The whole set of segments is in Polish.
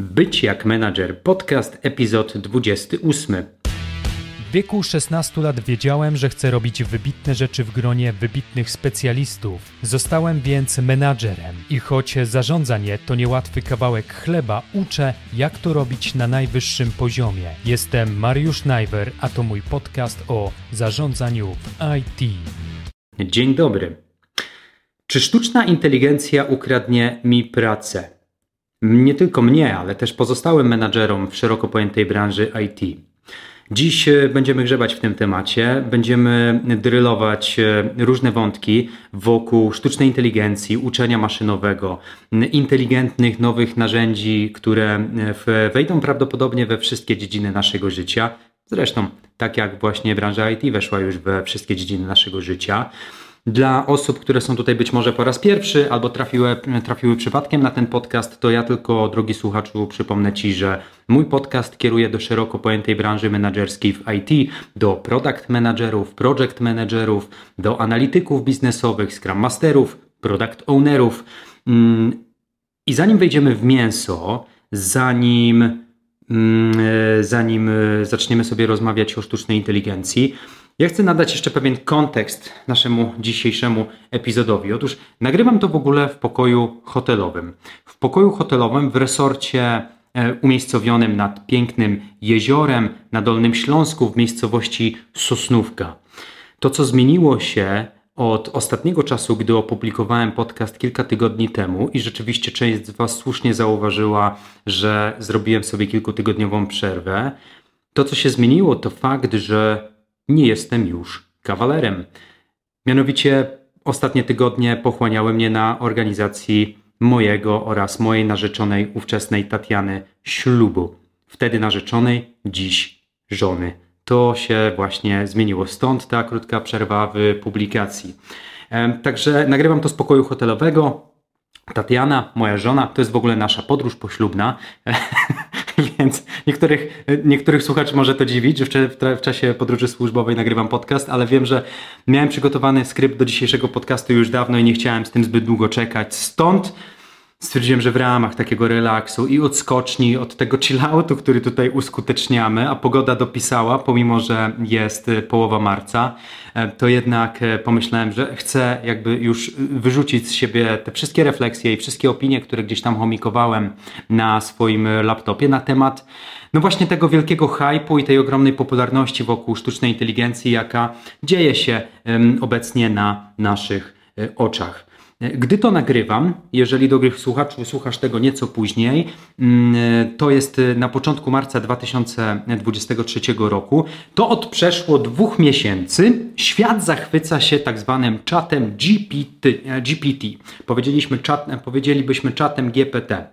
Być jak menadżer podcast, epizod 28. W wieku 16 lat wiedziałem, że chcę robić wybitne rzeczy w gronie wybitnych specjalistów. Zostałem więc menadżerem i choć zarządzanie to niełatwy kawałek chleba, uczę, jak to robić na najwyższym poziomie. Jestem Mariusz Najwer, a to mój podcast o zarządzaniu w IT. Dzień dobry. Czy sztuczna inteligencja ukradnie mi pracę? Nie tylko mnie, ale też pozostałym menadżerom w szeroko pojętej branży IT. Dziś e, będziemy grzebać w tym temacie, będziemy drylować e, różne wątki wokół sztucznej inteligencji, uczenia maszynowego, inteligentnych nowych narzędzi, które e, wejdą prawdopodobnie we wszystkie dziedziny naszego życia. Zresztą, tak jak właśnie branża IT weszła już we wszystkie dziedziny naszego życia. Dla osób, które są tutaj być może po raz pierwszy albo trafiły, trafiły przypadkiem na ten podcast, to ja tylko, drogi słuchaczu, przypomnę Ci, że mój podcast kieruje do szeroko pojętej branży menedżerskiej w IT, do product managerów, project managerów, do analityków biznesowych, scrum masterów, product ownerów. Mm, I zanim wejdziemy w mięso, zanim, mm, zanim zaczniemy sobie rozmawiać o sztucznej inteligencji, ja chcę nadać jeszcze pewien kontekst naszemu dzisiejszemu epizodowi. Otóż nagrywam to w ogóle w pokoju hotelowym. W pokoju hotelowym w resorcie e, umiejscowionym nad pięknym jeziorem na Dolnym Śląsku w miejscowości Sosnówka. To, co zmieniło się od ostatniego czasu, gdy opublikowałem podcast kilka tygodni temu i rzeczywiście część z Was słusznie zauważyła, że zrobiłem sobie kilkutygodniową przerwę, to, co się zmieniło, to fakt, że nie jestem już kawalerem. Mianowicie ostatnie tygodnie pochłaniały mnie na organizacji mojego oraz mojej narzeczonej ówczesnej Tatiany ślubu. Wtedy narzeczonej, dziś żony. To się właśnie zmieniło. Stąd ta krótka przerwa w publikacji. Także nagrywam to z pokoju hotelowego. Tatiana, moja żona, to jest w ogóle nasza podróż poślubna. Więc niektórych, niektórych słuchaczy może to dziwić, że w, w, czasie podróży służbowej nagrywam podcast, ale wiem, że miałem przygotowany skrypt do dzisiejszego podcastu już dawno i nie chciałem z tym zbyt długo czekać. Stąd stwierdziłem, że w ramach takiego relaksu i odskoczni od tego chilloutu, który tutaj uskuteczniamy, a pogoda dopisała, pomimo że jest e, połowa marca, e, to jednak e, pomyślałem, że chcę jakby już wyrzucić z siebie te wszystkie refleksje i wszystkie opinie, które gdzieś tam chomikowałem na swoim laptopie na temat no właśnie tego wielkiego hypu i tej ogromnej popularności wokół sztucznej inteligencji, jaka dzieje się obecnie na naszych oczach. Gdy to nagrywam, jeżeli dobrych słuchaczy słuchasz tego nieco później, mm, to jest na początku marca 2023 roku, to od przeszło dwóch miesięcy świat zachwyca się tak zwanym czatem GPT. GPT. Powiedzieliśmy czat, powiedzielibyśmy czatem GPT.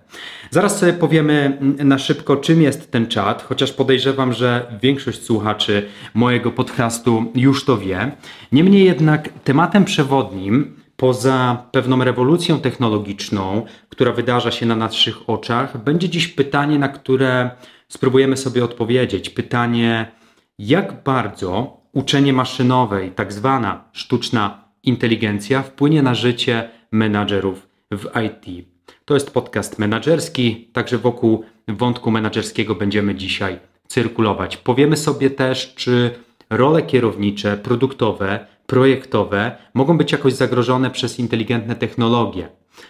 Zaraz sobie powiemy na szybko, czym jest ten czat, chociaż podejrzewam, że większość słuchaczy mojego podcastu już to wie. Niemniej jednak tematem przewodnim poza pewną rewolucją technologiczną, która wydarza się na naszych oczach, będzie dziś pytanie, na które spróbujemy sobie odpowiedzieć. Pytanie, jak bardzo uczenie maszynowe i tak zwana sztuczna inteligencja wpłynie na życie menadżerów w IT. To jest podcast menadżerski, także wokół wątku menadżerskiego będziemy dzisiaj cyrkulować. Powiemy sobie też, czy role kierownicze, produktowe projektowe mogą być jakoś zagrożone przez inteligentne technologie.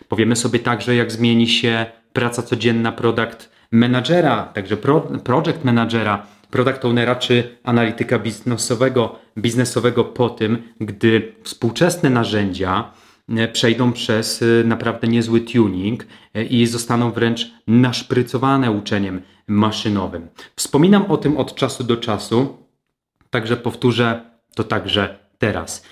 Powiemy sobie także, jak zmieni się praca codzienna product managera, także pro, project managera, product ownera czy analityka biznesowego, biznesowego po tym, gdy współczesne narzędzia e, przejdą przez e, naprawdę niezły tuning e, i zostaną wręcz naszprycowane uczeniem maszynowym. Wspominam o tym od czasu do czasu, także powtórzę to także teraz.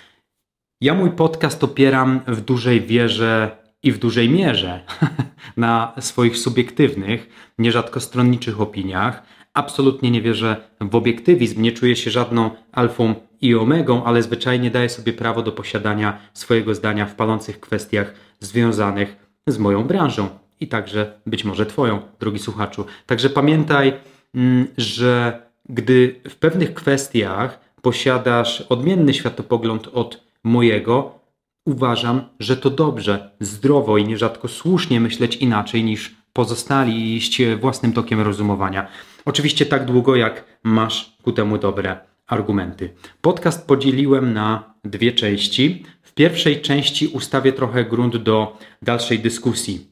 Ja mój podcast opieram w dużej wierze i w dużej mierze na swoich subiektywnych, nierzadko stronniczych opiniach. Absolutnie nie wierzę w obiektywizm, nie czuję się żadną alfą i omegą, ale zwyczajnie daję sobie prawo do posiadania swojego zdania w palących kwestiach związanych z moją branżą i także być może Twoją, drogi słuchaczu. Także pamiętaj, mm, że gdy w pewnych kwestiach posiadasz odmienny światopogląd od mojego, uważam, że to dobrze, zdrowo i nierzadko słusznie myśleć inaczej niż pozostali iść własnym tokiem rozumowania. Oczywiście tak długo, jak masz ku temu dobre argumenty. Podcast podzieliłem na dwie części. W pierwszej części ustawię trochę grunt do dalszej dyskusji.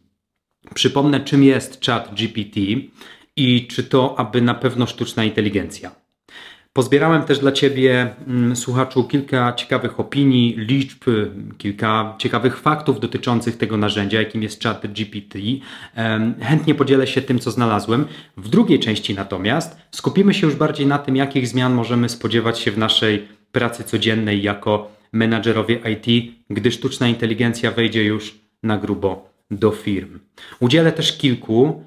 Przypomnę, czym jest Chat GPT i czy to aby na pewno sztuczna inteligencja. Pozbierałem też dla Ciebie, mm, słuchaczu, kilka ciekawych opinii, liczb, kilka ciekawych faktów dotyczących tego narzędzia, jakim jest chat GPT. Chętnie podzielę się tym, co znalazłem. W drugiej części natomiast skupimy się już bardziej na tym, jakich zmian możemy spodziewać się w naszej pracy codziennej jako menadżerowie IT, gdy sztuczna inteligencja wejdzie już na grubo do firm. Udzielę też kilku,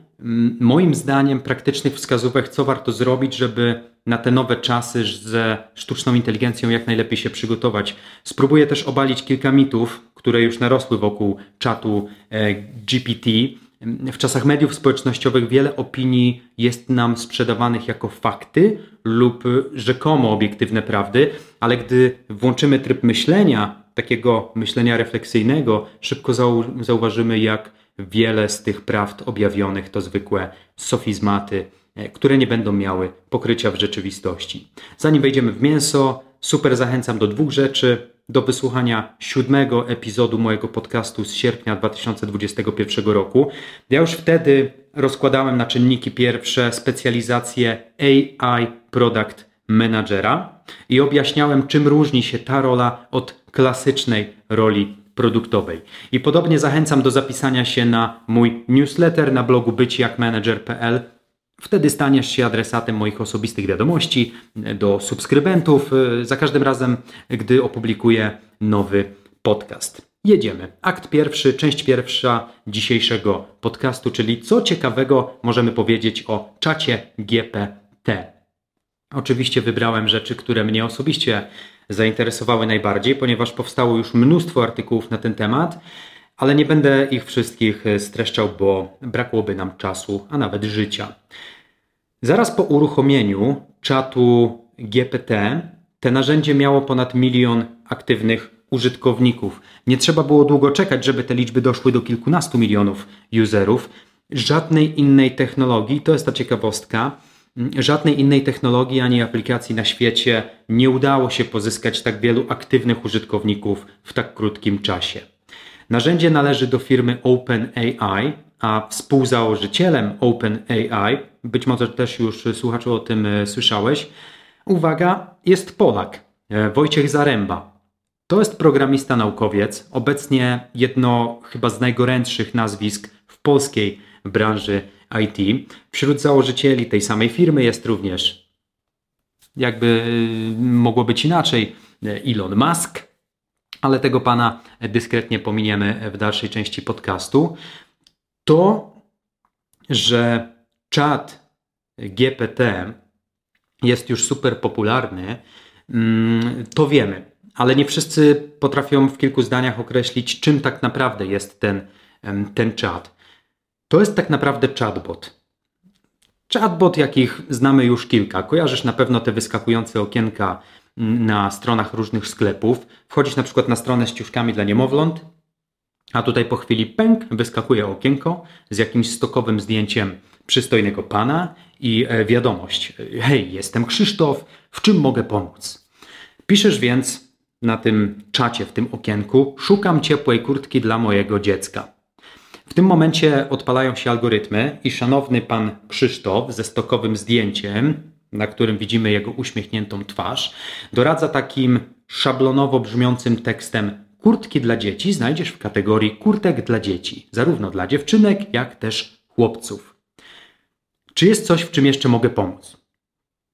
moim zdaniem, praktycznych wskazówek, co warto zrobić, żeby na te nowe czasy ze sztuczną inteligencją jak najlepiej się przygotować. Spróbuję też obalić kilka mitów, które już narosły wokół czatu e, GPT. W czasach mediów społecznościowych wiele opinii jest nam sprzedawanych jako fakty lub rzekomo obiektywne prawdy, ale gdy włączymy tryb myślenia, takiego myślenia refleksyjnego, szybko zauważymy, jak wiele z tych prawd objawionych to zwykłe sofizmaty które nie będą miały pokrycia w rzeczywistości. Zanim wejdziemy w mięso, super zachęcam do dwóch rzeczy. Do wysłuchania siódmego epizodu mojego podcastu z sierpnia 2021 roku. Ja już wtedy rozkładałem na czynniki pierwsze specjalizację AI Product Managera i objaśniałem, czym różni się ta rola od klasycznej roli produktowej. I podobnie zachęcam do zapisania się na mój newsletter na blogu bycijakmanager.pl Wtedy staniesz się adresatem moich osobistych wiadomości do subskrybentów za każdym razem, gdy opublikuję nowy podcast. Jedziemy. Akt pierwszy, część pierwsza dzisiejszego podcastu, czyli co ciekawego możemy powiedzieć o czacie GPT. Oczywiście wybrałem rzeczy, które mnie osobiście zainteresowały najbardziej, ponieważ powstało już mnóstwo artykułów na ten temat, ale nie będę ich wszystkich streszczał, bo brakłoby nam czasu, a nawet życia. Zaraz po uruchomieniu czatu GPT te narzędzie miało ponad milion aktywnych użytkowników. Nie trzeba było długo czekać, żeby te liczby doszły do kilkunastu milionów userów. Żadnej innej technologii, to jest ta ciekawostka, żadnej innej technologii ani aplikacji na świecie nie udało się pozyskać tak wielu aktywnych użytkowników w tak krótkim czasie. Narzędzie należy do firmy OpenAI, a współzałożycielem OpenAI, być może też już słuchaczu o tym e, słyszałeś, uwaga, jest Polak, e, Wojciech Zaręba. To jest programista naukowiec, obecnie jedno chyba z najgorętszych nazwisk w polskiej branży IT. Wśród założycieli tej samej firmy jest również, jakby e, mogło być inaczej, Elon Musk, ale tego pana dyskretnie pominiemy w dalszej części podcastu. To, że czat GPT jest już super popularny, mm, to wiemy, ale nie wszyscy potrafią w kilku zdaniach określić, czym tak naprawdę jest ten, ten czat. To jest tak naprawdę chatbot. Chatbot, jakich znamy już kilka. Kojarzysz na pewno te wyskakujące okienka na stronach różnych sklepów. Wchodzisz na przykład na stronę z ciuszkami dla niemowląt a tutaj po chwili pęk, wyskakuje okienko z jakimś stokowym zdjęciem przystojnego pana i e, wiadomość: Hej, jestem Krzysztof, w czym mogę pomóc? Piszesz więc na tym czacie, w tym okienku: Szukam ciepłej kurtki dla mojego dziecka. W tym momencie odpalają się algorytmy i szanowny pan Krzysztof ze stokowym zdjęciem, na którym widzimy jego uśmiechniętą twarz, doradza takim szablonowo brzmiącym tekstem Kurtki dla dzieci znajdziesz w kategorii kurtek dla dzieci, zarówno dla dziewczynek, jak też chłopców. Czy jest coś, w czym jeszcze mogę pomóc?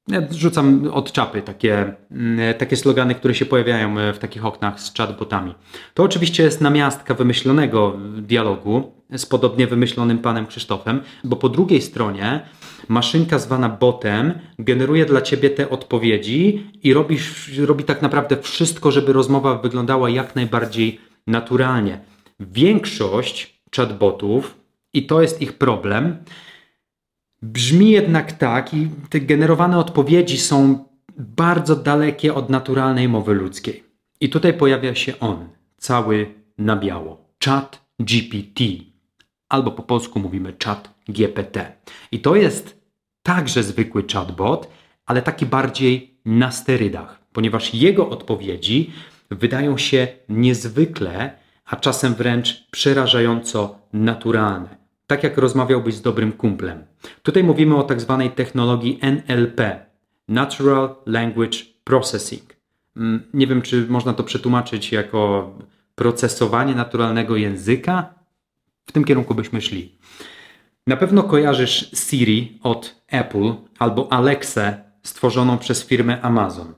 Ja rzucam od czapy takie, mm, takie slogany, które się pojawiają e, w takich oknach z chatbotami. To oczywiście jest namiastka wymyślonego dialogu z podobnie wymyślonym panem Krzysztofem, bo po drugiej stronie maszynka zwana botem generuje dla ciebie te odpowiedzi i robi, robi tak naprawdę wszystko, żeby rozmowa wyglądała jak najbardziej naturalnie. Większość chatbotów, i to jest ich problem, brzmi jednak tak, i te generowane odpowiedzi są bardzo dalekie od naturalnej mowy ludzkiej. I tutaj pojawia się on, cały na biało. Chat GPT albo po polsku mówimy chat GPT. I to jest także zwykły chatbot, ale taki bardziej na sterydach, ponieważ jego odpowiedzi wydają się niezwykle, a czasem wręcz przerażająco naturalne. Tak jak rozmawiałbyś z dobrym kumplem. Tutaj mówimy o tak zwanej technologii NLP Natural Language Processing. Mm, nie wiem, czy można to przetłumaczyć jako procesowanie naturalnego języka. W tym kierunku byśmy szli. Na pewno kojarzysz Siri od Apple albo Alexę stworzoną przez firmę Amazon.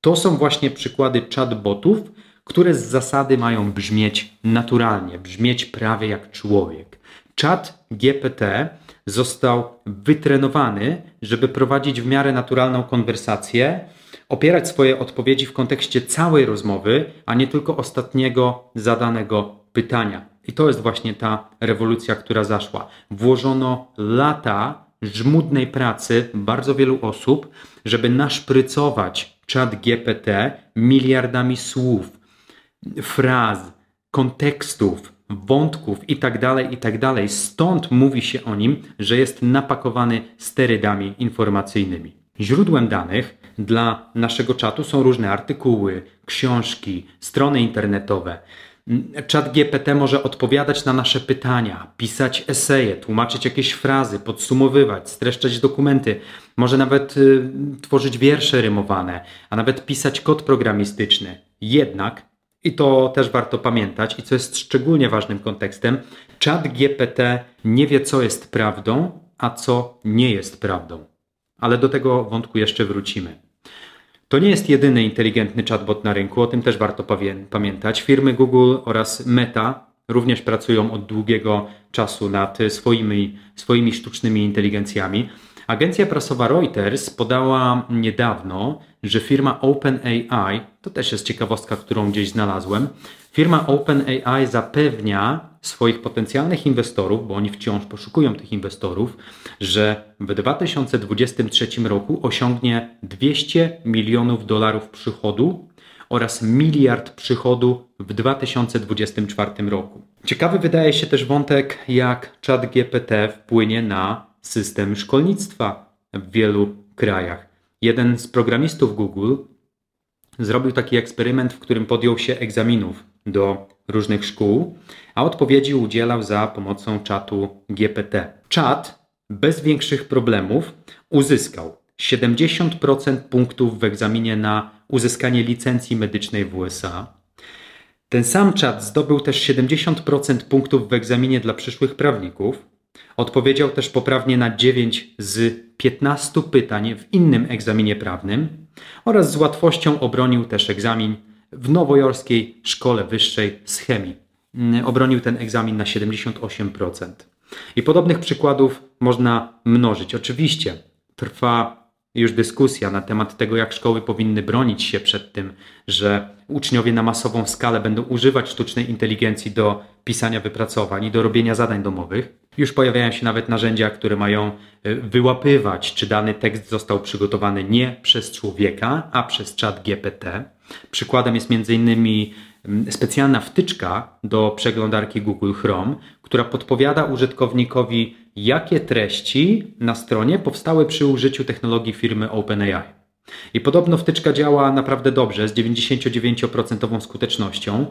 To są właśnie przykłady chatbotów, które z zasady mają brzmieć naturalnie, brzmieć prawie jak człowiek. Chat GPT został wytrenowany, żeby prowadzić w miarę naturalną konwersację, opierać swoje odpowiedzi w kontekście całej rozmowy, a nie tylko ostatniego zadanego pytania. I to jest właśnie ta rewolucja, która zaszła. Włożono lata żmudnej pracy bardzo wielu osób, żeby naszprycować czat GPT miliardami słów, fraz, kontekstów, wątków itd., tak itd. Tak Stąd mówi się o nim, że jest napakowany sterydami informacyjnymi. Źródłem danych dla naszego czatu są różne artykuły, książki, strony internetowe. Czat GPT może odpowiadać na nasze pytania, pisać eseje, tłumaczyć jakieś frazy, podsumowywać, streszczać dokumenty, może nawet y, tworzyć wiersze rymowane, a nawet pisać kod programistyczny. Jednak, i to też warto pamiętać, i co jest szczególnie ważnym kontekstem, czat GPT nie wie, co jest prawdą, a co nie jest prawdą. Ale do tego wątku jeszcze wrócimy. To nie jest jedyny inteligentny chatbot na rynku, o tym też warto pamiętać. Firmy Google oraz Meta również pracują od długiego czasu nad swoimi, swoimi sztucznymi inteligencjami. Agencja prasowa Reuters podała niedawno, że firma OpenAI, to też jest ciekawostka, którą gdzieś znalazłem, firma OpenAI zapewnia swoich potencjalnych inwestorów, bo oni wciąż poszukują tych inwestorów, że w 2023 roku osiągnie 200 milionów dolarów przychodu oraz miliard przychodu w 2024 roku. Ciekawy wydaje się też wątek, jak ChatGPT wpłynie na system szkolnictwa w wielu krajach. Jeden z programistów Google zrobił taki eksperyment, w którym podjął się egzaminów do różnych szkół, a odpowiedzi udzielał za pomocą czatu GPT. Czat bez większych problemów uzyskał 70% punktów w egzaminie na uzyskanie licencji medycznej w USA. Ten sam czat zdobył też 70% punktów w egzaminie dla przyszłych prawników. Odpowiedział też poprawnie na 9 z 15 pytań w innym egzaminie prawnym oraz z łatwością obronił też egzamin w nowojorskiej szkole wyższej z chemii. Mm, obronił ten egzamin na 78%. I podobnych przykładów można mnożyć. Oczywiście trwa już dyskusja na temat tego, jak szkoły powinny bronić się przed tym, że uczniowie na masową skalę będą używać sztucznej inteligencji do pisania wypracowań i do robienia zadań domowych. Już pojawiają się nawet narzędzia, które mają e, wyłapywać, czy dany tekst został przygotowany nie przez człowieka, a przez czat GPT. Przykładem jest m.in. Specjalna wtyczka do przeglądarki Google Chrome, która podpowiada użytkownikowi, jakie treści na stronie powstały przy użyciu technologii firmy OpenAI. I podobno wtyczka działa naprawdę dobrze, z 99% skutecznością.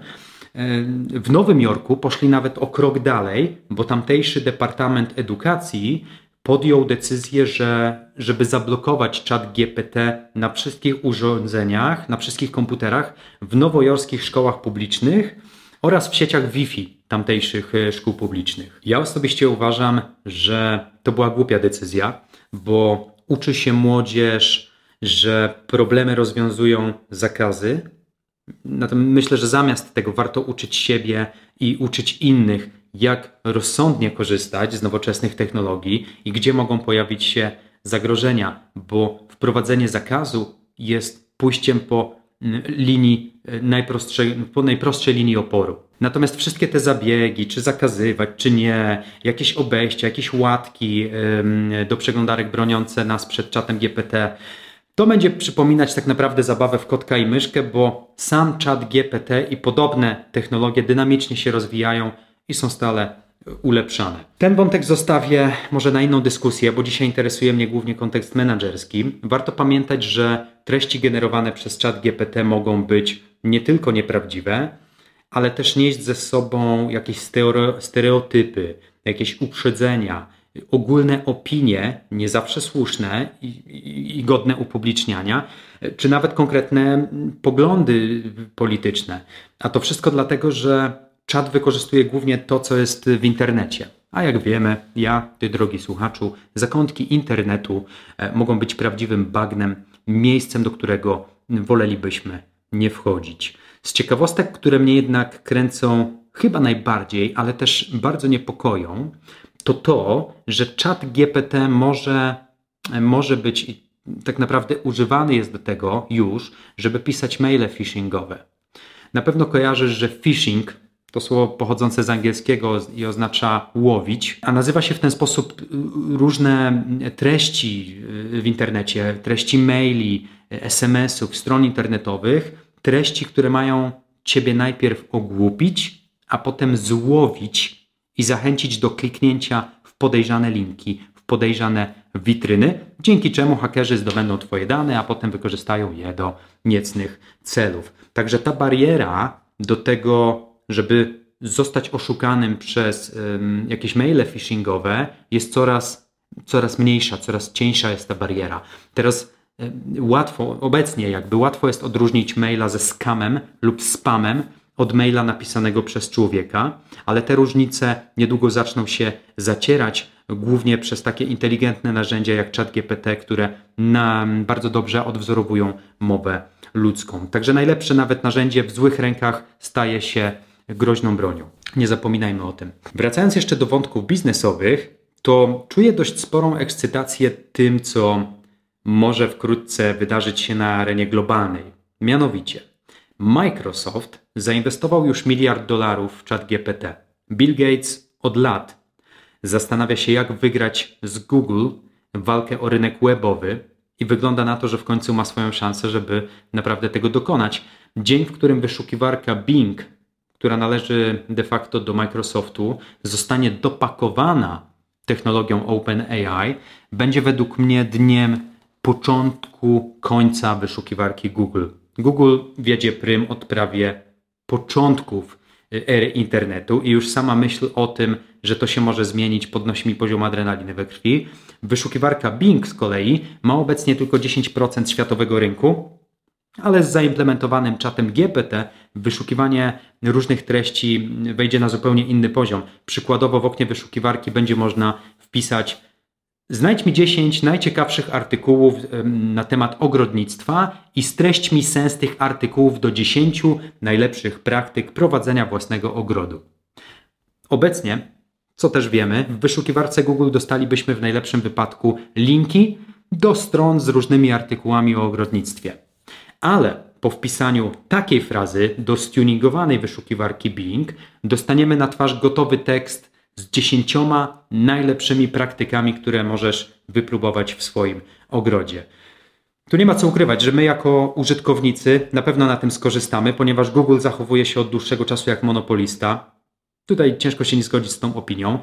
W Nowym Jorku poszli nawet o krok dalej, bo tamtejszy Departament Edukacji podjął decyzję, że żeby zablokować czat GPT na wszystkich urządzeniach, na wszystkich komputerach w nowojorskich szkołach publicznych oraz w sieciach Wi-Fi tamtejszych e, szkół publicznych. Ja osobiście uważam, że to była głupia decyzja, bo uczy się młodzież, że problemy rozwiązują zakazy. Natomiast myślę, że zamiast tego warto uczyć siebie i uczyć innych, jak rozsądnie korzystać z nowoczesnych technologii i gdzie mogą pojawić się zagrożenia, bo wprowadzenie zakazu jest pójściem po mm, linii e, najprostszej, po najprostszej linii oporu. Natomiast wszystkie te zabiegi, czy zakazywać, czy nie, jakieś obejścia, jakieś łatki do przeglądarek broniące nas przed czatem GPT, to będzie przypominać tak naprawdę zabawę w kotka i myszkę, bo sam czat GPT i podobne technologie dynamicznie się rozwijają i są stale ulepszane. Ten wątek zostawię może na inną dyskusję, bo dzisiaj interesuje mnie głównie kontekst menedżerski. Warto pamiętać, że treści generowane przez czat GPT mogą być nie tylko nieprawdziwe, ale też nieść ze sobą jakieś stereotypy, jakieś uprzedzenia, ogólne opinie, nie zawsze słuszne i, i, godne upubliczniania, czy nawet konkretne poglądy polityczne. A to wszystko dlatego, że czat wykorzystuje głównie to, co jest w internecie. A jak wiemy, ja, ty drogi słuchaczu, zakątki internetu e, mogą być prawdziwym bagnem, miejscem, do którego wolelibyśmy nie wchodzić. Z ciekawostek, które mnie jednak kręcą chyba najbardziej, ale też bardzo niepokoją, to to, że czat GPT może, może być tak naprawdę używany jest do tego już, żeby pisać maile phishingowe. Na pewno kojarzysz, że phishing to słowo pochodzące z angielskiego i oznacza łowić, a nazywa się w ten sposób różne treści w internecie, treści maili, SMS-ów, stron internetowych, treści, które mają ciebie najpierw ogłupić, a potem złowić i zachęcić do kliknięcia w podejrzane linki, w podejrzane witryny, dzięki czemu hakerzy zdobędą Twoje dane, a potem wykorzystają je do niecnych celów. Także ta bariera do tego, żeby zostać oszukanym przez um, jakieś maile phishingowe, jest coraz, coraz mniejsza, coraz cieńsza jest ta bariera. Teraz łatwo, obecnie jakby łatwo jest odróżnić maila ze skamem lub spamem od maila napisanego przez człowieka, ale te różnice niedługo zaczną się zacierać, głównie przez takie inteligentne narzędzia jak ChatGPT, które bardzo dobrze odwzorowują mowę ludzką. Także najlepsze nawet narzędzie w złych rękach staje się groźną bronią. Nie zapominajmy o tym. Wracając jeszcze do wątków biznesowych, to czuję dość sporą ekscytację tym, co może wkrótce wydarzyć się na arenie globalnej. Mianowicie, Microsoft zainwestował już miliard dolarów w ChatGPT. Bill Gates od lat zastanawia się, jak wygrać z Google walkę o rynek webowy i wygląda na to, że w końcu ma swoją szansę, żeby naprawdę tego dokonać. Dzień, w którym wyszukiwarka Bing, która należy de facto do Microsoftu, zostanie dopakowana technologią OpenAI, będzie według mnie dniem początku końca wyszukiwarki Google. Google wiedzie prym od prawie początków y, ery internetu i już sama myśl o tym, że to się może zmienić, podnosi mi poziom adrenaliny we krwi. Wyszukiwarka Bing z kolei ma obecnie tylko 10% światowego rynku, ale z zaimplementowanym czatem GPT wyszukiwanie różnych treści wejdzie na zupełnie inny poziom. Przykładowo w oknie wyszukiwarki będzie można wpisać Znajdź mi 10 najciekawszych artykułów na temat ogrodnictwa i streść mi sens tych artykułów do 10 najlepszych praktyk prowadzenia własnego ogrodu. Obecnie, co też wiemy, w wyszukiwarce Google dostalibyśmy w najlepszym wypadku linki do stron z różnymi artykułami o ogrodnictwie. Ale po wpisaniu takiej frazy do stuningowanej wyszukiwarki Bing dostaniemy na twarz gotowy tekst z dziesięcioma najlepszymi praktykami, które możesz wypróbować w swoim ogrodzie. Tu nie ma co ukrywać, że my jako użytkownicy na pewno na tym skorzystamy, ponieważ Google zachowuje się od dłuższego czasu jak monopolista. Tutaj ciężko się nie zgodzić z tą opinią,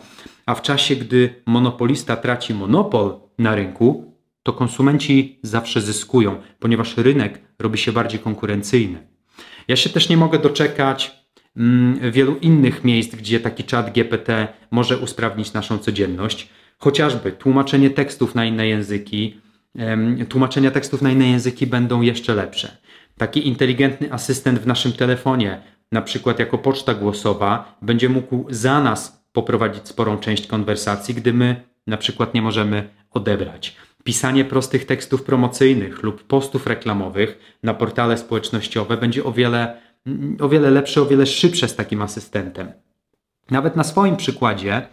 a w czasie, gdy monopolista traci monopol na rynku, to konsumenci zawsze zyskują, ponieważ rynek robi się bardziej konkurencyjny. Ja się też nie mogę doczekać wielu innych miejsc, gdzie taki czat GPT może usprawnić naszą codzienność, chociażby tłumaczenie tekstów na inne języki. Tłumaczenia tekstów na inne języki będą jeszcze lepsze. Taki inteligentny asystent w naszym telefonie, na przykład jako poczta głosowa, będzie mógł za nas poprowadzić sporą część konwersacji, gdy my na przykład nie możemy odebrać. Pisanie prostych tekstów promocyjnych lub postów reklamowych na portale społecznościowe będzie o wiele o wiele lepsze, o wiele szybsze z takim asystentem. Nawet na swoim przykładzie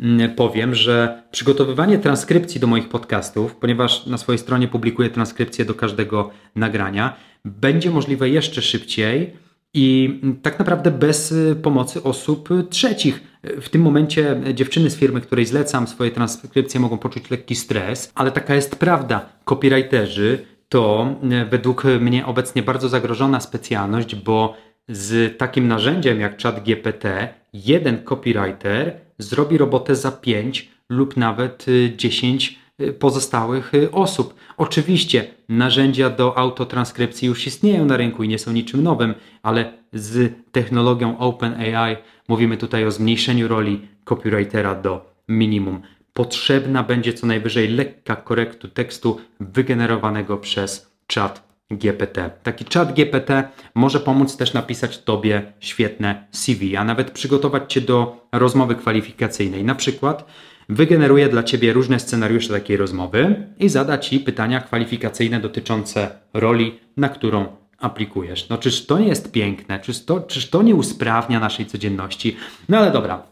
mm, powiem, że przygotowywanie transkrypcji do moich podcastów, ponieważ na swojej stronie publikuję transkrypcję do każdego nagrania, będzie możliwe jeszcze szybciej i mm, tak naprawdę bez y, pomocy osób trzecich. W tym momencie dziewczyny z firmy, której zlecam swoje transkrypcje, mogą poczuć lekki stres, ale taka jest prawda. Copywriterzy to e, według mnie obecnie bardzo zagrożona specjalność, bo z takim narzędziem jak ChatGPT jeden copywriter zrobi robotę za 5 lub nawet 10 y, y, pozostałych osób. Oczywiście narzędzia do autotranskrypcji już istnieją na rynku i nie są niczym nowym, ale z technologią OpenAI mówimy tutaj o zmniejszeniu roli copywritera do minimum. Potrzebna będzie co najwyżej lekka korektu tekstu wygenerowanego przez chat GPT. Taki czat GPT może pomóc też napisać Tobie świetne CV, a nawet przygotować Cię do rozmowy kwalifikacyjnej. Na przykład wygeneruje dla Ciebie różne scenariusze takiej rozmowy i zada Ci pytania kwalifikacyjne dotyczące roli, na którą aplikujesz. No czyż to nie jest piękne? Czyż to, czyż to nie usprawnia naszej codzienności? No ale dobra,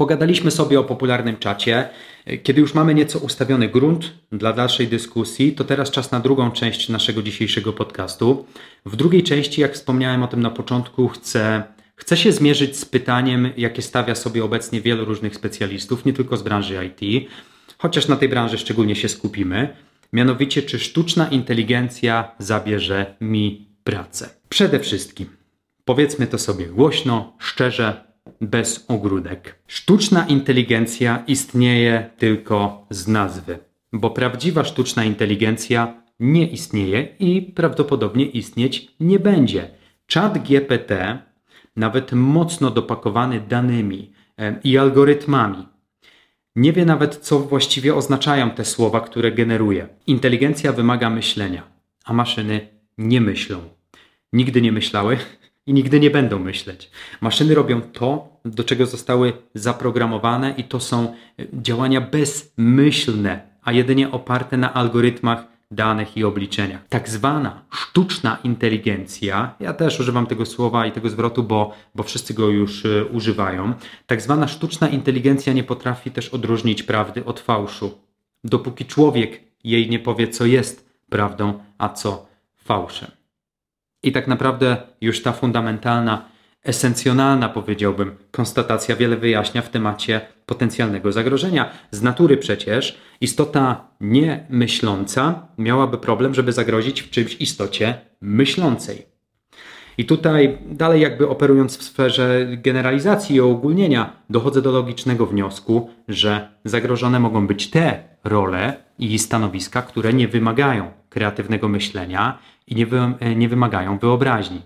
Pogadaliśmy sobie o popularnym czacie. Kiedy już mamy nieco ustawiony grunt dla dalszej dyskusji, to teraz czas na drugą część naszego dzisiejszego podcastu. W drugiej części, jak wspomniałem o tym na początku, chcę, chcę się zmierzyć z pytaniem, jakie stawia sobie obecnie wielu różnych specjalistów, nie tylko z branży IT, chociaż na tej branży szczególnie się skupimy. Mianowicie, czy sztuczna inteligencja zabierze mi pracę? Przede wszystkim, powiedzmy to sobie głośno, szczerze, bez ogródek. Sztuczna inteligencja istnieje tylko z nazwy, bo prawdziwa sztuczna inteligencja nie istnieje i prawdopodobnie istnieć nie będzie. Chat GPT, nawet mocno dopakowany danymi i algorytmami, nie wie nawet, co właściwie oznaczają te słowa, które generuje. Inteligencja wymaga myślenia, a maszyny nie myślą. Nigdy nie myślały, i nigdy nie będą myśleć. Maszyny robią to, do czego zostały zaprogramowane, i to są e, działania bezmyślne, a jedynie oparte na algorytmach danych i obliczeniach. Tak zwana sztuczna inteligencja, ja też używam tego słowa i tego zwrotu, bo, bo wszyscy go już y, używają. Tak zwana sztuczna inteligencja nie potrafi też odróżnić prawdy od fałszu, dopóki człowiek jej nie powie, co jest prawdą, a co fałszem. I tak naprawdę już ta fundamentalna, esencjonalna, powiedziałbym, konstatacja wiele wyjaśnia w temacie potencjalnego zagrożenia. Z natury przecież istota niemyśląca miałaby problem, żeby zagrozić w czymś istocie myślącej. I tutaj, dalej jakby operując w sferze generalizacji i ogólnienia, dochodzę do logicznego wniosku, że zagrożone mogą być te role i stanowiska, które nie wymagają kreatywnego myślenia i nie, wy, nie wymagają wyobraźni.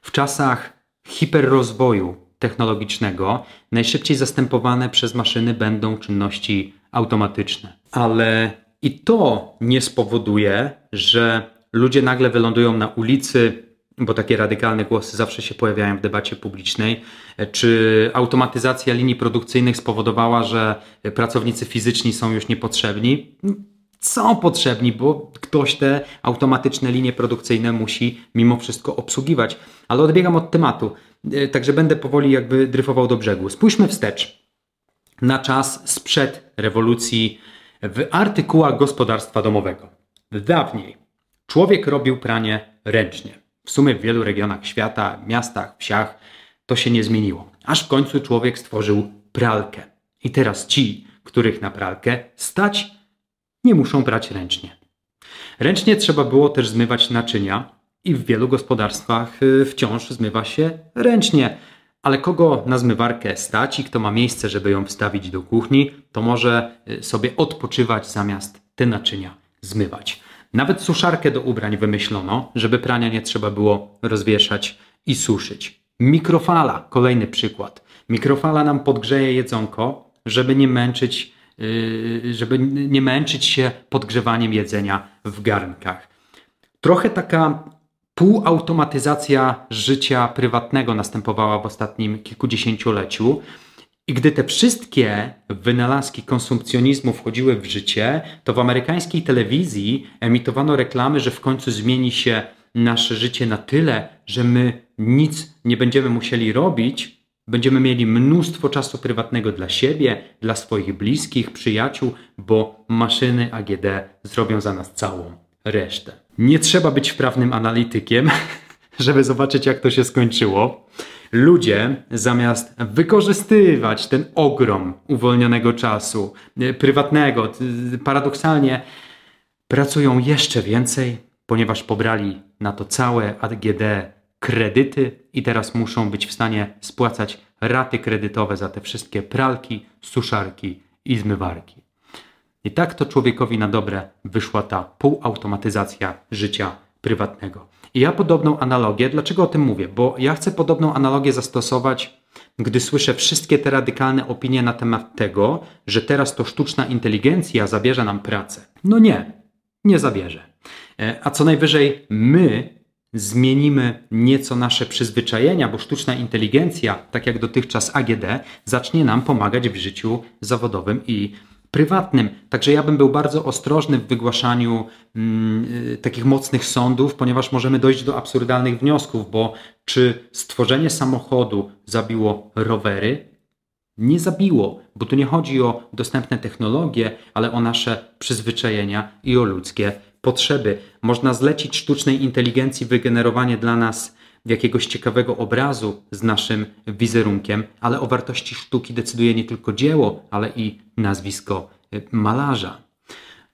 W czasach hiperrozwoju technologicznego najszybciej zastępowane przez maszyny będą czynności automatyczne. Ale i to nie spowoduje, że ludzie nagle wylądują na ulicy, bo takie radykalne głosy zawsze się pojawiają w debacie publicznej. Czy automatyzacja linii produkcyjnych spowodowała, że pracownicy fizyczni są już niepotrzebni? Są potrzebni, bo ktoś te automatyczne linie produkcyjne musi mimo wszystko obsługiwać. Ale odbiegam od tematu, e, także będę powoli jakby dryfował do brzegu. Spójrzmy wstecz na czas sprzed rewolucji w artykułach gospodarstwa domowego. Dawniej człowiek robił pranie ręcznie. W sumie w wielu regionach świata, miastach, wsiach to się nie zmieniło. Aż w końcu człowiek stworzył pralkę. I teraz ci, których na pralkę stać, nie muszą brać ręcznie. Ręcznie trzeba było też zmywać naczynia i w wielu gospodarstwach y, wciąż zmywa się ręcznie. Ale kogo na zmywarkę stać i kto ma miejsce, żeby ją wstawić do kuchni, to może y, sobie odpoczywać zamiast te naczynia zmywać. Nawet suszarkę do ubrań wymyślono, żeby prania nie trzeba było rozwieszać i suszyć. Mikrofala, kolejny przykład. Mikrofala nam podgrzeje jedzonko, żeby nie męczyć żeby nie męczyć się podgrzewaniem jedzenia w garnkach. Trochę taka półautomatyzacja życia prywatnego następowała w ostatnim kilkudziesięcioleciu. I gdy te wszystkie wynalazki konsumpcjonizmu wchodziły w życie, to w amerykańskiej telewizji emitowano reklamy, że w końcu zmieni się nasze życie na tyle, że my nic nie będziemy musieli robić, Będziemy mieli mnóstwo czasu prywatnego dla siebie, dla swoich bliskich, przyjaciół, bo maszyny AGD zrobią za nas całą resztę. Nie trzeba być wprawnym analitykiem, żeby zobaczyć, jak to się skończyło. Ludzie, zamiast wykorzystywać ten ogrom uwolnionego czasu e, prywatnego, paradoksalnie pracują jeszcze więcej, ponieważ pobrali na to całe AGD kredyty i teraz muszą być w stanie spłacać raty kredytowe za te wszystkie pralki, suszarki i zmywarki. I tak to człowiekowi na dobre wyszła ta półautomatyzacja życia prywatnego. I ja podobną analogię, dlaczego o tym mówię? Bo ja chcę podobną analogię zastosować, gdy słyszę wszystkie te radykalne opinie na temat tego, że teraz to sztuczna inteligencja zabierze nam pracę. No nie, nie zabierze. E, a co najwyżej my zmienimy nieco nasze przyzwyczajenia, bo sztuczna inteligencja, tak jak dotychczas AGD, zacznie nam pomagać w życiu zawodowym i prywatnym. Także ja bym był bardzo ostrożny w wygłaszaniu mm, y, takich mocnych sądów, ponieważ możemy dojść do absurdalnych wniosków, bo czy stworzenie samochodu zabiło rowery? Nie zabiło, bo tu nie chodzi o dostępne technologie, ale o nasze przyzwyczajenia i o ludzkie potrzeby. Można zlecić sztucznej inteligencji wygenerowanie dla nas jakiegoś ciekawego obrazu z naszym wizerunkiem, ale o wartości sztuki decyduje nie tylko dzieło, ale i nazwisko y, malarza.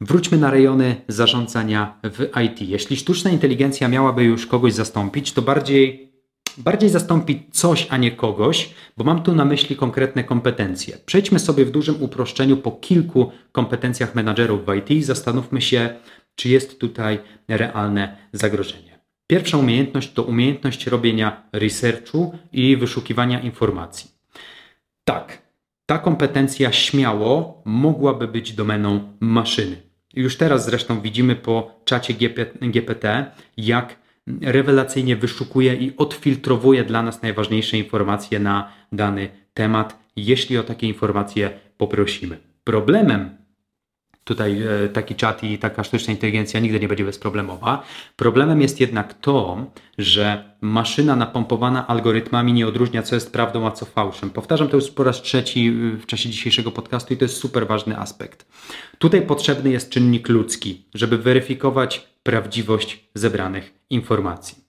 Wróćmy na rejony zarządzania w IT. Jeśli sztuczna inteligencja miałaby już kogoś zastąpić, to bardziej, bardziej zastąpić coś, a nie kogoś, bo mam tu na myśli konkretne kompetencje. Przejdźmy sobie w dużym uproszczeniu po kilku kompetencjach menadżerów w IT i zastanówmy się, czy jest tutaj realne zagrożenie. Pierwsza umiejętność to umiejętność robienia researchu i wyszukiwania informacji. Tak, ta kompetencja śmiało mogłaby być domeną maszyny. Już teraz zresztą widzimy po czacie GPT, jak rewelacyjnie wyszukuje i odfiltrowuje dla nas najważniejsze informacje na dany temat, jeśli o takie informacje poprosimy. Problemem tutaj e, taki czat i taka sztuczna inteligencja nigdy nie będzie bezproblemowa. Problemem jest jednak to, że maszyna napompowana algorytmami nie odróżnia, co jest prawdą, a co fałszem. Powtarzam to już po raz trzeci w czasie dzisiejszego podcastu i to jest super ważny aspekt. Tutaj potrzebny jest czynnik ludzki, żeby weryfikować prawdziwość zebranych informacji.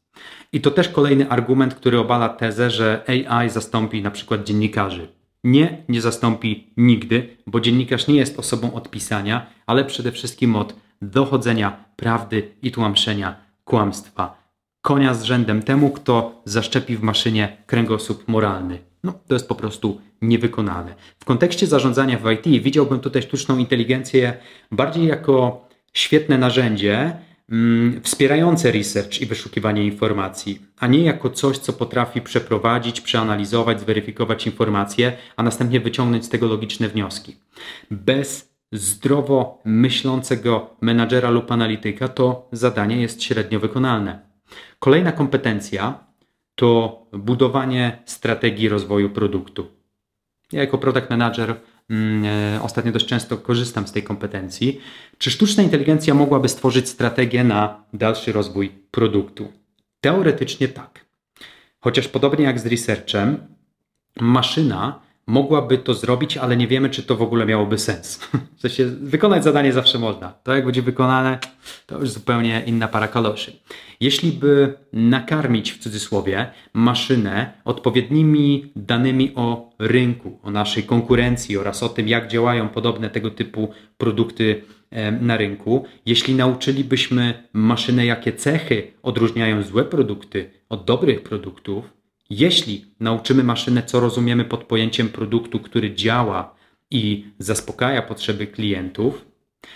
I to też kolejny argument, który obala tezę, że AI zastąpi na przykład dziennikarzy. Nie, nie zastąpi nigdy, bo dziennikarz nie jest osobą od pisania, ale przede wszystkim od dochodzenia prawdy i tłamszenia kłamstwa. Konia z rzędem temu, kto zaszczepi w maszynie kręgosłup moralny. No, to jest po prostu niewykonalne. W kontekście zarządzania w IT widziałbym tutaj sztuczną inteligencję bardziej jako świetne narzędzie, wspierające research i wyszukiwanie informacji, a nie jako coś, co potrafi przeprowadzić, przeanalizować, zweryfikować informacje, a następnie wyciągnąć z tego logiczne wnioski. Bez zdrowo myślącego menadżera lub analityka to zadanie jest średnio wykonalne. Kolejna kompetencja to budowanie strategii rozwoju produktu. Ja jako product manager Mm, ostatnio dość często korzystam z tej kompetencji. Czy sztuczna inteligencja mogłaby stworzyć strategię na dalszy rozwój produktu? Teoretycznie tak. Chociaż podobnie jak z researchem, maszyna mogłaby to zrobić, ale nie wiemy, czy to w ogóle miałoby sens. W sensie, wykonać zadanie zawsze można. To jak będzie wykonane, to już zupełnie inna para kaloszy. Jeśli by nakarmić w cudzysłowie maszynę odpowiednimi danymi o rynku, o naszej konkurencji oraz o tym, jak działają podobne tego typu produkty na rynku, jeśli nauczylibyśmy maszynę, jakie cechy odróżniają złe produkty od dobrych produktów, jeśli nauczymy maszynę, co rozumiemy pod pojęciem produktu, który działa i zaspokaja potrzeby klientów,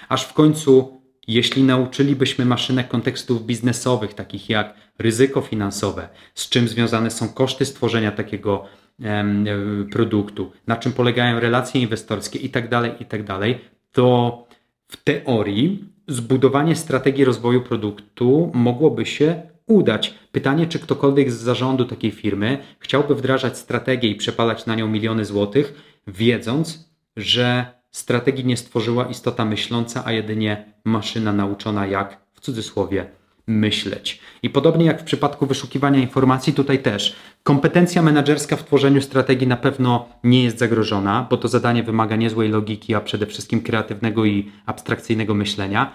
aż w końcu, jeśli nauczylibyśmy maszynę kontekstów biznesowych, takich jak ryzyko finansowe, z czym związane są koszty stworzenia takiego em, produktu, na czym polegają relacje inwestorskie itd., tak itd., tak to w teorii zbudowanie strategii rozwoju produktu mogłoby się udać. Pytanie, czy ktokolwiek z zarządu takiej firmy chciałby wdrażać strategię i przepalać na nią miliony złotych, wiedząc, że strategii nie stworzyła istota myśląca, a jedynie maszyna nauczona jak, w cudzysłowie, myśleć. I podobnie jak w przypadku wyszukiwania informacji, tutaj też kompetencja menedżerska w tworzeniu strategii na pewno nie jest zagrożona, bo to zadanie wymaga niezłej logiki, a przede wszystkim kreatywnego i abstrakcyjnego myślenia.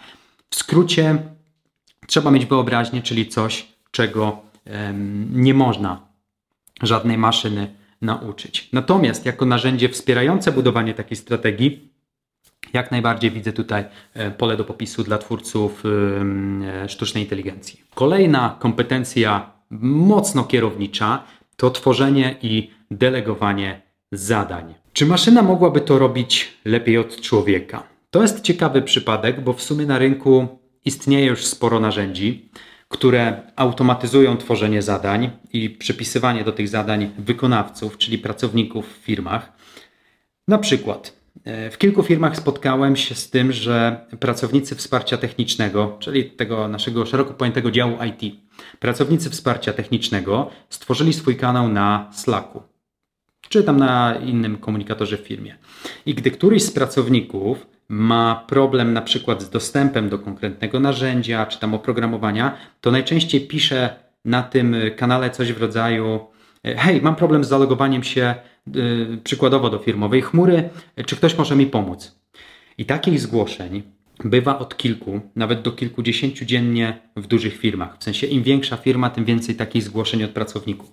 W skrócie, Trzeba mieć wyobraźnię, czyli coś, czego nie można żadnej maszyny nauczyć. Natomiast jako narzędzie wspierające budowanie takiej strategii, jak najbardziej widzę tutaj e, pole do popisu dla twórców e, sztucznej inteligencji. Kolejna kompetencja mocno kierownicza, to tworzenie i delegowanie zadań. Czy maszyna mogłaby to robić lepiej od człowieka? To jest ciekawy przypadek, bo w sumie na rynku istnieje już sporo narzędzi, które automatyzują tworzenie zadań i przypisywanie do tych zadań wykonawców, czyli pracowników w firmach. Na przykład e, w kilku firmach spotkałem się z tym, że pracownicy wsparcia technicznego, czyli tego naszego szeroko pojętego działu IT, pracownicy wsparcia technicznego stworzyli swój kanał na Slacku, czy tam na innym komunikatorze w firmie. I gdy któryś z pracowników ma problem na przykład z dostępem do konkretnego narzędzia czy tam oprogramowania, to najczęściej pisze na tym kanale coś w rodzaju hej, mam problem z zalogowaniem się yy, przykładowo do firmowej chmury, czy ktoś może mi pomóc? I takich zgłoszeń bywa od kilku, nawet do kilkudziesięciu dziennie w dużych firmach. W sensie im większa firma, tym więcej takich zgłoszeń od pracowników.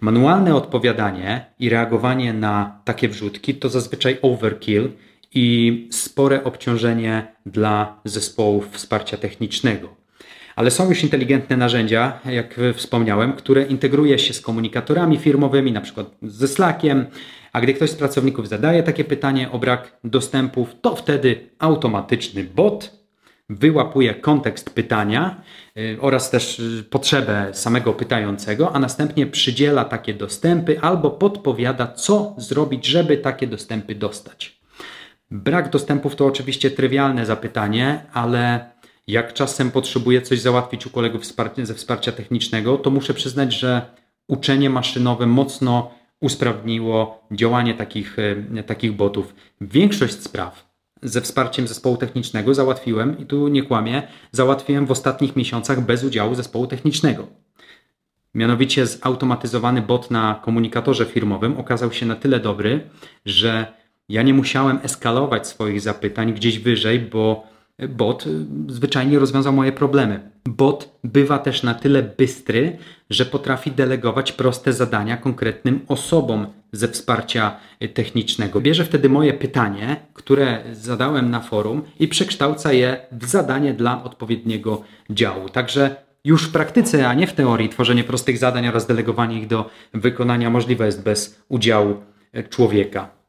Manualne odpowiadanie i reagowanie na takie wrzutki to zazwyczaj overkill i spore obciążenie dla zespołów wsparcia technicznego. Ale są już inteligentne narzędzia, jak wspomniałem, które integruje się z komunikatorami firmowymi, na przykład ze Slackiem, a gdy ktoś z pracowników zadaje takie pytanie o brak dostępów, to wtedy automatyczny bot wyłapuje kontekst pytania y, oraz też y, potrzebę samego pytającego, a następnie przydziela takie dostępy albo podpowiada, co zrobić, żeby takie dostępy dostać. Brak dostępów to oczywiście trywialne zapytanie, ale jak czasem potrzebuję coś załatwić u kolegów ze wsparcia technicznego, to muszę przyznać, że uczenie maszynowe mocno usprawniło działanie takich, e, takich botów. Większość spraw ze wsparciem zespołu technicznego załatwiłem, i tu nie kłamię, załatwiłem w ostatnich miesiącach bez udziału zespołu technicznego. Mianowicie zautomatyzowany bot na komunikatorze firmowym okazał się na tyle dobry, że ja nie musiałem eskalować swoich zapytań gdzieś wyżej, bo bot zwyczajnie rozwiązał moje problemy. Bot bywa też na tyle bystry, że potrafi delegować proste zadania konkretnym osobom ze wsparcia technicznego. Bierze wtedy moje pytanie, które zadałem na forum i przekształca je w zadanie dla odpowiedniego działu. Także już w praktyce, a nie w teorii, tworzenie prostych zadań oraz delegowanie ich do wykonania możliwe jest bez udziału człowieka.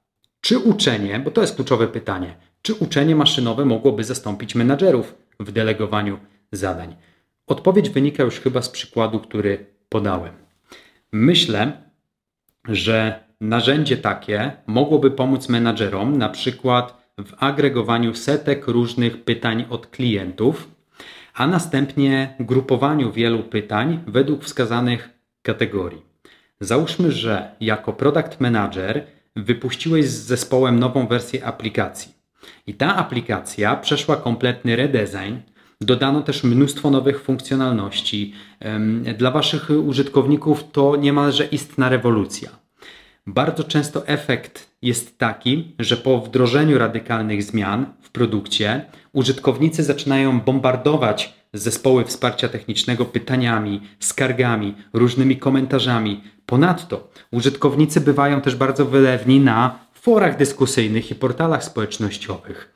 Czy uczenie, bo to jest kluczowe pytanie, czy uczenie maszynowe mogłoby zastąpić menadżerów w delegowaniu zadań? Odpowiedź wynika już chyba z przykładu, który podałem. Myślę, że narzędzie takie mogłoby pomóc menadżerom na przykład w agregowaniu setek różnych pytań od klientów, a następnie grupowaniu wielu pytań według wskazanych kategorii. Załóżmy, że jako product manager wypuściłeś z zespołem nową wersję aplikacji. I ta aplikacja przeszła kompletny redesign. Dodano też mnóstwo nowych funkcjonalności. Dla Waszych użytkowników to niemalże istna rewolucja. Bardzo często efekt jest taki, że po wdrożeniu radykalnych zmian w produkcie użytkownicy zaczynają bombardować zespoły wsparcia technicznego pytaniami, skargami, różnymi komentarzami. Ponadto użytkownicy bywają też bardzo wylewni na forach dyskusyjnych i portalach społecznościowych.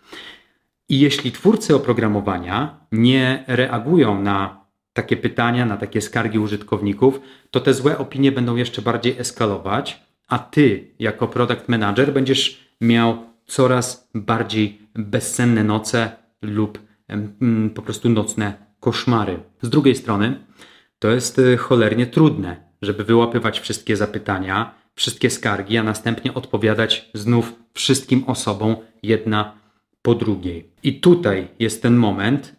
I jeśli twórcy oprogramowania nie reagują na takie pytania, na takie skargi użytkowników, to te złe opinie będą jeszcze bardziej eskalować, a ty, jako product manager, będziesz miał coraz bardziej bezsenne noce lub mm, po prostu nocne koszmary. Z drugiej strony, to jest y, cholernie trudne, żeby wyłapywać wszystkie zapytania, wszystkie skargi, a następnie odpowiadać znów wszystkim osobom jedna po drugiej. I tutaj jest ten moment,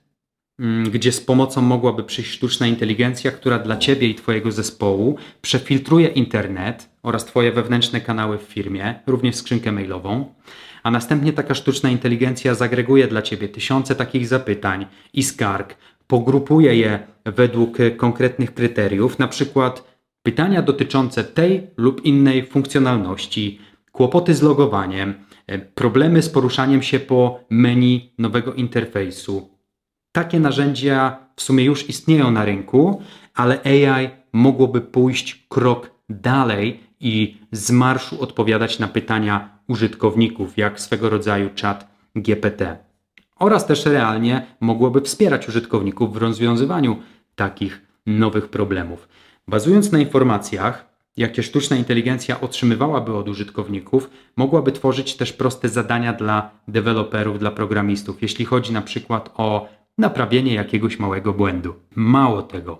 mm, gdzie z pomocą mogłaby przyjść sztuczna inteligencja, która dla Ciebie i Twojego zespołu przefiltruje internet oraz Twoje wewnętrzne kanały w firmie, również skrzynkę mailową, a następnie taka sztuczna inteligencja zagreguje dla Ciebie tysiące takich zapytań i skarg, pogrupuje je według konkretnych kryteriów, na przykład pytania dotyczące tej lub innej funkcjonalności, kłopoty z logowaniem, e, problemy z poruszaniem się po menu nowego interfejsu. Takie narzędzia w sumie już istnieją na rynku, ale AI mogłoby pójść krok dalej i z marszu odpowiadać na pytania użytkowników, jak swego rodzaju czat GPT. Oraz też realnie mogłoby wspierać użytkowników w rozwiązywaniu takich nowych problemów. Bazując na informacjach, jakie sztuczna inteligencja otrzymywałaby od użytkowników, mogłaby tworzyć też proste zadania dla deweloperów, dla programistów, jeśli chodzi na przykład o naprawienie jakiegoś małego błędu. Mało tego,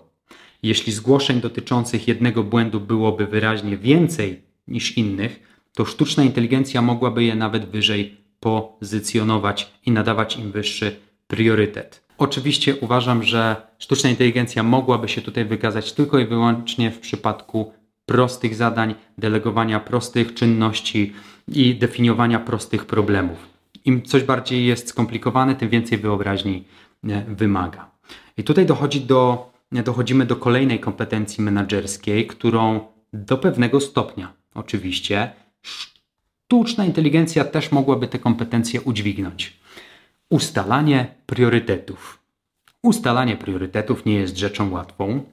jeśli zgłoszeń dotyczących jednego błędu byłoby wyraźnie więcej niż innych, to sztuczna inteligencja mogłaby je nawet wyżej pozycjonować i nadawać im wyższy priorytet. Oczywiście uważam, że sztuczna inteligencja mogłaby się tutaj wykazać tylko i wyłącznie w przypadku prostych zadań, delegowania prostych czynności i definiowania prostych problemów. Im coś bardziej jest skomplikowane, tym więcej wyobraźni wymaga. I tutaj dochodzi do, dochodzimy do kolejnej kompetencji menedżerskiej, którą do pewnego stopnia oczywiście sztuczna inteligencja też mogłaby te kompetencje udźwignąć. Ustalanie priorytetów. Ustalanie priorytetów nie jest rzeczą łatwą,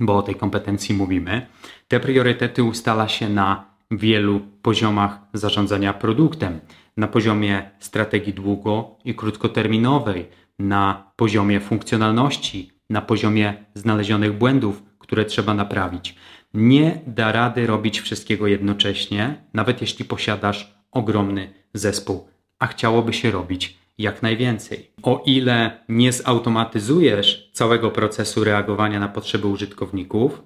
bo o tej kompetencji mówimy. Te priorytety ustala się na wielu poziomach zarządzania produktem. Na poziomie strategii długo i krótkoterminowej, na poziomie funkcjonalności, na poziomie znalezionych błędów, które trzeba naprawić. Nie da rady robić wszystkiego jednocześnie, nawet jeśli posiadasz ogromny zespół, a chciałoby się robić jak najwięcej. O ile nie zautomatyzujesz całego procesu reagowania na potrzeby użytkowników,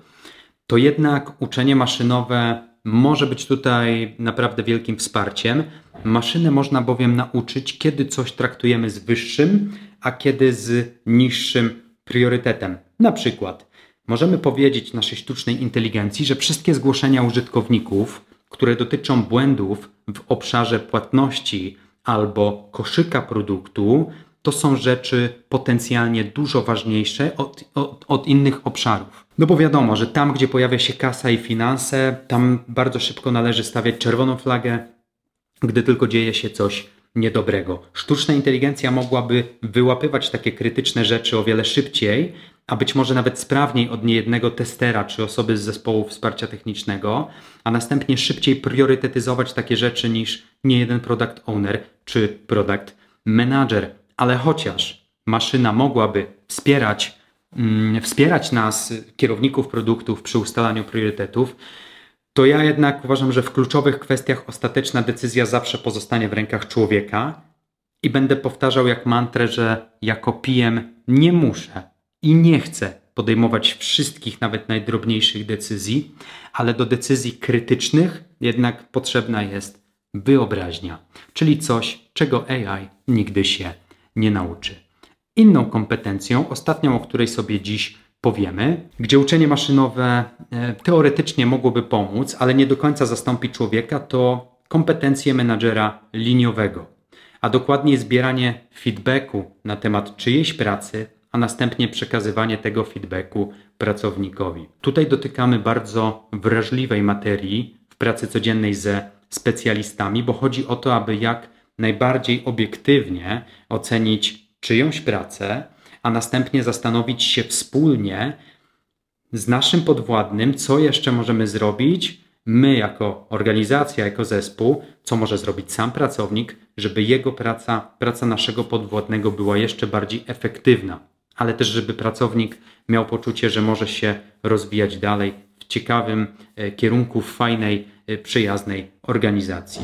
to jednak uczenie maszynowe może być tutaj naprawdę wielkim wsparciem. Maszynę można bowiem nauczyć, kiedy coś traktujemy z wyższym, a kiedy z niższym priorytetem. Na przykład możemy powiedzieć naszej sztucznej inteligencji, że wszystkie zgłoszenia użytkowników, które dotyczą błędów w obszarze płatności albo koszyka produktu, to są rzeczy potencjalnie dużo ważniejsze od, od, od, innych obszarów. No bo wiadomo, że tam, gdzie pojawia się kasa i finanse, tam bardzo szybko należy stawiać czerwoną flagę, gdy tylko dzieje się coś niedobrego. Sztuczna inteligencja mogłaby wyłapywać takie krytyczne rzeczy o wiele szybciej, a być może nawet sprawniej od niejednego testera czy osoby z zespołu wsparcia technicznego, a następnie szybciej priorytetyzować takie rzeczy niż niejeden product owner czy product manager. Ale chociaż maszyna mogłaby wspierać, mm, wspierać nas, kierowników produktów, przy ustalaniu priorytetów, to ja jednak uważam, że w kluczowych kwestiach ostateczna decyzja zawsze pozostanie w rękach człowieka i będę powtarzał jak mantrę, że jako PM nie muszę i nie chcę podejmować wszystkich, nawet najdrobniejszych decyzji, ale do decyzji krytycznych jednak potrzebna jest wyobraźnia, czyli coś, czego AI nigdy się nie nauczy. Inną kompetencją, ostatnią, o której sobie dziś powiemy, gdzie uczenie maszynowe e, teoretycznie mogłoby pomóc, ale nie do końca zastąpi człowieka, to kompetencje menadżera liniowego, a dokładnie zbieranie feedbacku na temat czyjejś pracy, a następnie przekazywanie tego feedbacku pracownikowi. Tutaj dotykamy bardzo wrażliwej materii w pracy codziennej ze specjalistami, bo chodzi o to, aby jak najbardziej obiektywnie ocenić czyjąś pracę, a następnie zastanowić się wspólnie z naszym podwładnym, co jeszcze możemy zrobić, my jako organizacja, jako zespół, co może zrobić sam pracownik, żeby jego praca, praca naszego podwładnego była jeszcze bardziej efektywna, ale też żeby pracownik miał poczucie, że może się rozwijać dalej w ciekawym e, kierunku, w fajnej, e, przyjaznej organizacji.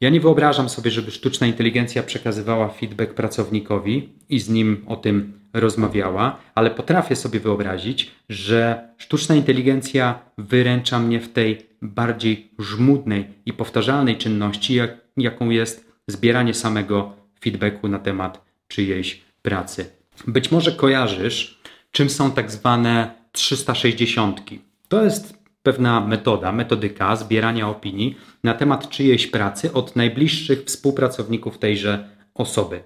Ja nie wyobrażam sobie, żeby sztuczna inteligencja przekazywała feedback pracownikowi i z nim o tym rozmawiała, ale potrafię sobie wyobrazić, że sztuczna inteligencja wyręcza mnie w tej bardziej żmudnej i powtarzalnej czynności, jak, jaką jest zbieranie samego feedbacku na temat czyjejś pracy. Być może kojarzysz, czym są tak zwane 360. To jest pewna metoda, metodyka zbierania opinii na temat czyjejś pracy od najbliższych współpracowników tejże osoby.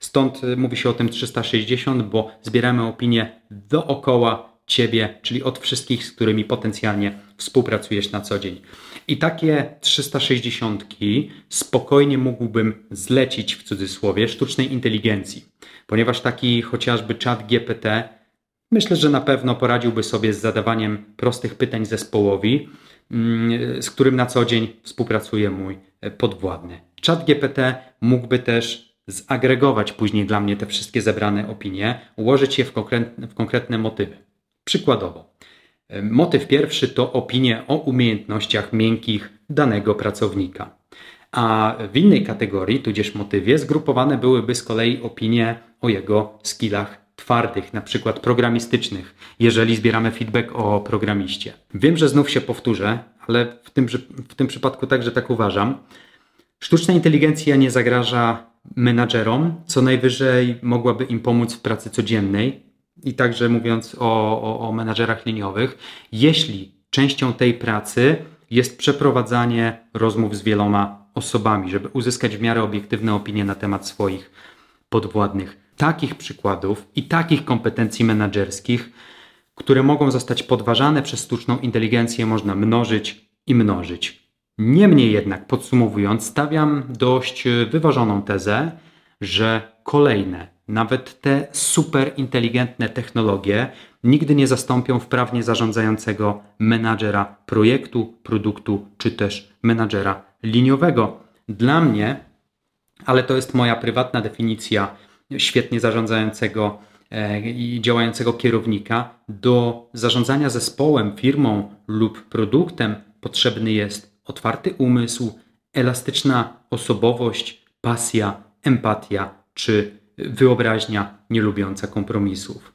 Stąd mówi się o tym 360, bo zbieramy opinie dookoła ciebie, czyli od wszystkich, z którymi potencjalnie współpracujesz na co dzień. I takie 360 spokojnie mógłbym zlecić w cudzysłowie sztucznej inteligencji, ponieważ taki chociażby czat GPT Myślę, że na pewno poradziłby sobie z zadawaniem prostych pytań zespołowi, mm, z którym na co dzień współpracuje mój e, podwładny. Chat GPT mógłby też zagregować później dla mnie te wszystkie zebrane opinie, ułożyć je w konkretne, w konkretne motywy. Przykładowo, Motyw pierwszy to opinie o umiejętnościach miękkich danego pracownika. A w innej kategorii, tudzież motywie, zgrupowane byłyby z kolei opinie o jego skillach twardych, na przykład programistycznych, jeżeli zbieramy feedback o programiście. Wiem, że znów się powtórzę, ale w tym, w tym przypadku także tak uważam. Sztuczna inteligencja nie zagraża menadżerom, co najwyżej mogłaby im pomóc w pracy codziennej i także mówiąc o, o, o menadżerach liniowych, jeśli częścią tej pracy jest przeprowadzanie rozmów z wieloma osobami, żeby uzyskać w miarę obiektywne opinie na temat swoich podwładnych. Takich przykładów i takich kompetencji menedżerskich, które mogą zostać podważane przez sztuczną inteligencję, można mnożyć i mnożyć. Niemniej jednak, podsumowując, stawiam dość wyważoną tezę, że kolejne, nawet te super inteligentne technologie nigdy nie zastąpią wprawnie zarządzającego menadżera projektu, produktu czy też menadżera liniowego. Dla mnie, ale to jest moja prywatna definicja świetnie zarządzającego e, i działającego kierownika, do zarządzania zespołem, firmą lub produktem potrzebny jest otwarty umysł, elastyczna osobowość, pasja, empatia czy wyobraźnia nielubiąca kompromisów.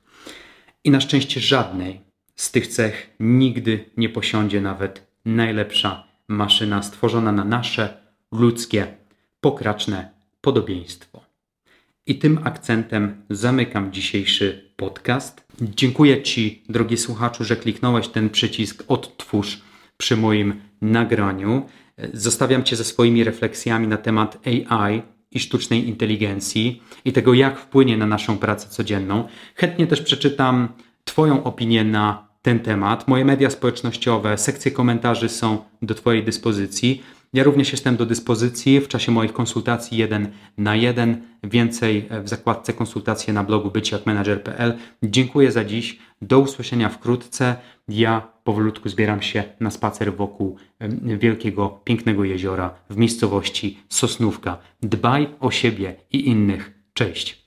I na szczęście żadnej z tych cech nigdy nie posiądzie nawet najlepsza maszyna stworzona na nasze ludzkie, pokraczne podobieństwo. I tym akcentem zamykam dzisiejszy podcast. Dziękuję Ci, drogi słuchaczu, że kliknąłeś ten przycisk Odtwórz przy moim nagraniu. Zostawiam Cię ze swoimi refleksjami na temat AI i sztucznej inteligencji i tego, jak wpłynie na naszą pracę codzienną. Chętnie też przeczytam Twoją opinię na ten temat. Moje media społecznościowe, sekcje komentarzy są do Twojej dyspozycji. Ja również jestem do dyspozycji w czasie moich konsultacji jeden na jeden. Więcej w zakładce konsultacje na blogu byciakmanager.pl. Dziękuję za dziś. Do usłyszenia wkrótce. Ja powolutku zbieram się na spacer wokół wielkiego, pięknego jeziora w miejscowości Sosnówka. Dbaj o siebie i innych. Cześć.